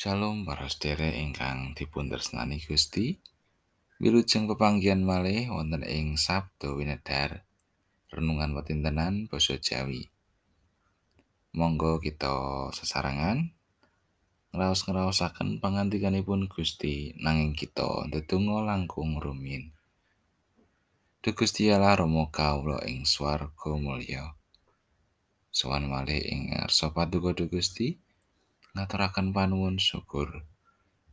Shalom para sedherek ingkang dipun tresnani Gusti. Wilujeng pepanggihan malih wonten ing Sabda Winedhar renungan wetintenan basa Jawi. Monggo kita sesarangan ngraos-ngraosaken pangandikanipun Gusti nanging kita ndedonga langkung rumiyin. Duh Gusti Allah Rama kawula ing swarga mulya. Sowan malih ing ngarsa paduka Gusti. Ngaturaken panuwun syukur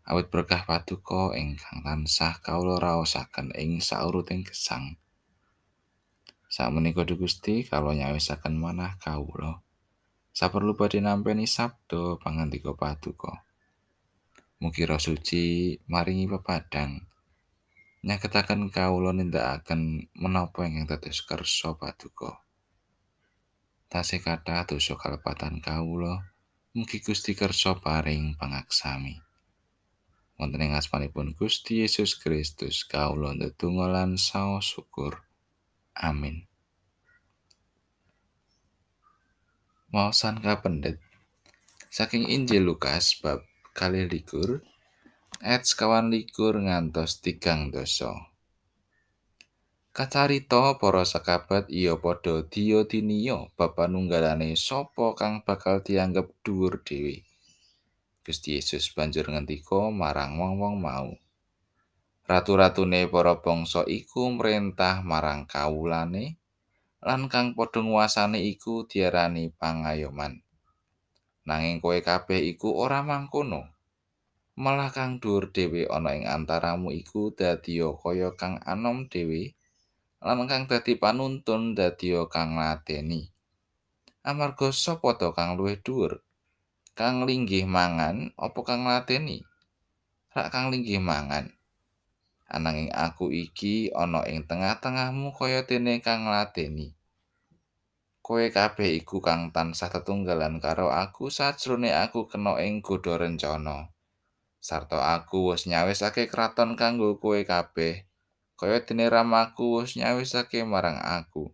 awit berkah paduka ingkang tansah kawula raosaken ing sauruting gesang. Sakmenika Gusti kawula nyawisaken manah kawula. Saperlu badhe nampi sabda pangandika paduka. Mugi Suci maringi pepadang nyaketaken kawula nindakaken menapa ingkang dados kersa paduka. Tasih kathah dosa kalepatan kawula. Mugi Gusti kersa paring pangaksami. Wonten ing asmanipun Gusti Yesus Kristus kawula ndedonga lan saos syukur. Amin. Maosan kapendet saking Injil Lukas bab kali likur ayat sekawan likur ngantos tigang dosa. Kacarita para sakabat iya padha diyodiniya bab panunggalane sapa kang bakal dianggep dhuwur dhewe. Gusti Yesus banjur ngendika marang wong-wong mau. Ratu-ratune para bangsa iku mrentah marang kawulane lan kang padha nguasane iku diarani pangayoman. Nanging kowe kabeh iku ora mangkono. Malah kang dhuwur dhewe ana ing antaramu iku dadi kaya kang anom dhewe lan kang dadi panuntun dadi kang lateni. Amarga sapa to kang luwih dhuwur? Kang linggih mangan apa kang lateni? Rak kang linggih mangan. Ananging aku iki ana ing tengah-tengahmu kaya dene kang lateni. Kowe kabeh iku kang tansah tetunggalan karo aku sajrone aku kena ing godha rencana. Sarta aku wis nyawisake kraton kanggo kowe kabeh. Kaya dene ramaku wis nyawisake marang aku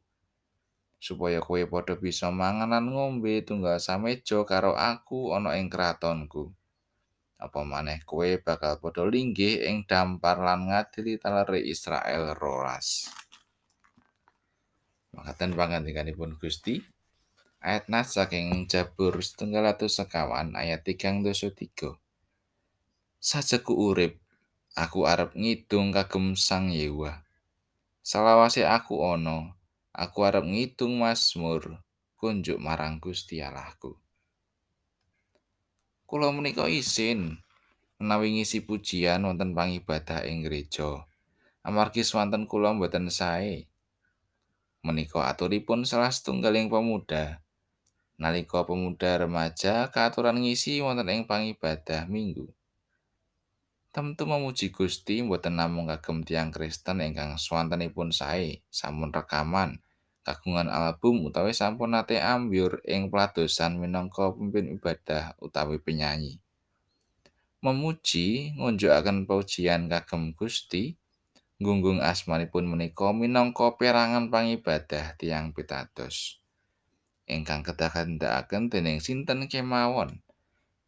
supaya kowe padha bisa mangan lan ngombe tunggal sameja karo aku ana ing kratonku. Apa maneh kowe bakal padha linggih ing dampar lan ngadili talere Israel rolas? Makaten pangandikanipun Gusti ayat nas saking Jabur setunggal atus sekawan ayat tigang dosa tiga. Sajaku urip aku arep ngidung kagem sang Yewa. Salawase aku ana, aku arep ngidung Mazmur kunjuk marang Gusti Allahku. Kula menika isin menawi ngisi pujian wonten pangibadah ing gereja. Amargi swanten kula mboten sae. Menika aturipun salah setunggaling pemuda. Nalika pemuda remaja kaaturan ngisi wonten ing pangibadah minggu. Tentu memuji Gusti mboten namung kagem tiang Kristen ingkang swantenipun sae, sampun rekaman, kagungan album utawi sampun nate ambyur ing peladosan minangka pemimpin ibadah utawi penyanyi. Memuji ngunjukaken pujian kagem Gusti, gunggung asmanipun menika minangka perangan pangibadah tiang pitados. Ingkang kedah kandhakaken dening sinten kemawon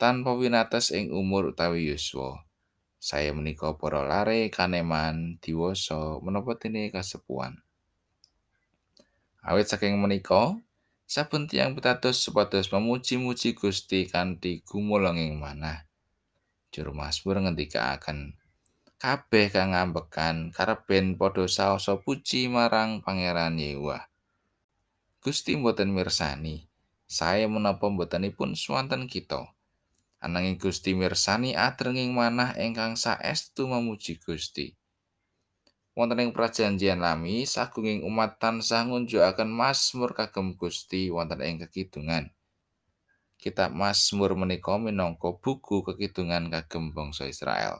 tanpa winates ing umur utawi yuswa. Saya menika para lare kaneman diwasa menapa dene kasepuan. Awit saking menika saben tiyang pitados supados memuji-muji Gusti kanthi gumulunging manah. Juru masmur ngendikaaken kabeh kang ngambekan kareben padha saoso puji marang pangeran Yehuwa Gusti mboten mirsani saya menapa mbotenipun swanten kita ananging Gusti mirsani adrenging manah ingkang saestu memuji Gusti. Wonten ing prajanjian lami, sagunging umat tansah ngunjukaken Mazmur kagem Gusti wonten ing kekidungan. Kitab Mazmur menika minangka buku kekidungan kagem bangsa Israel.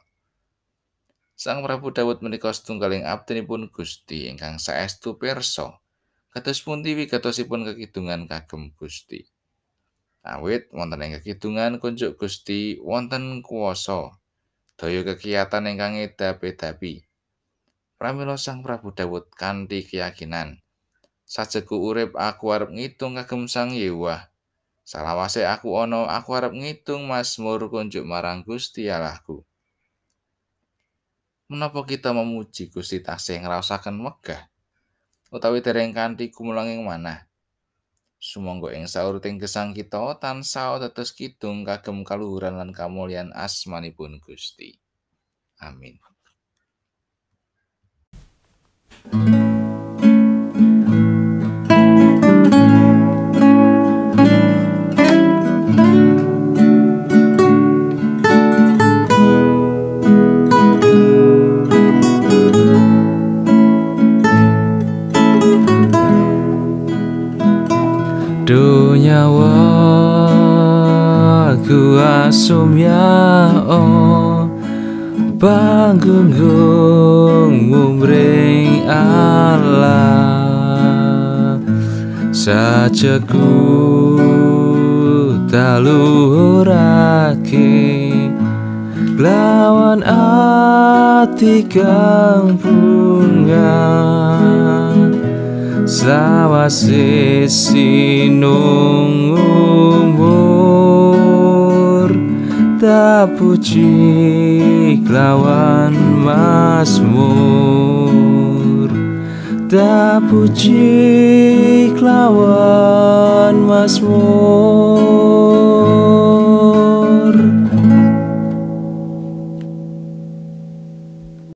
Sang Prabu Daud menika setunggaling abdinipun Gusti ingkang saestu pirsa. Kados pundi wigatosipun kekidungan kagem Gusti. Awit wonten ing kekidungan kunjuk Gusti wonten kuwasa. Daya kegiatan ingkang edapi-edapi. Pramila Sang Prabu Dawud kanthi keyakinan. Sajeku urip aku arep ngitung kagem Sang Yewa. Salawase aku ana, aku arep ngitung Mazmur kunjuk marang Gusti Allahku. Menapa kita memuji Gusti tasih ngraosaken megah utawi dereng kanthi kumulanging manah? Sumangga ing sauruting gesang kita tansah dados kidung kagem kaluhuran lan kamulyan asmanipun Gusti. Amin. Ku asum ya oh Panggung umring Allah Sajaku taluhurake Lawan ati kang bunga. Sawase sinung puji lawan masmur Tak puji lawan masmur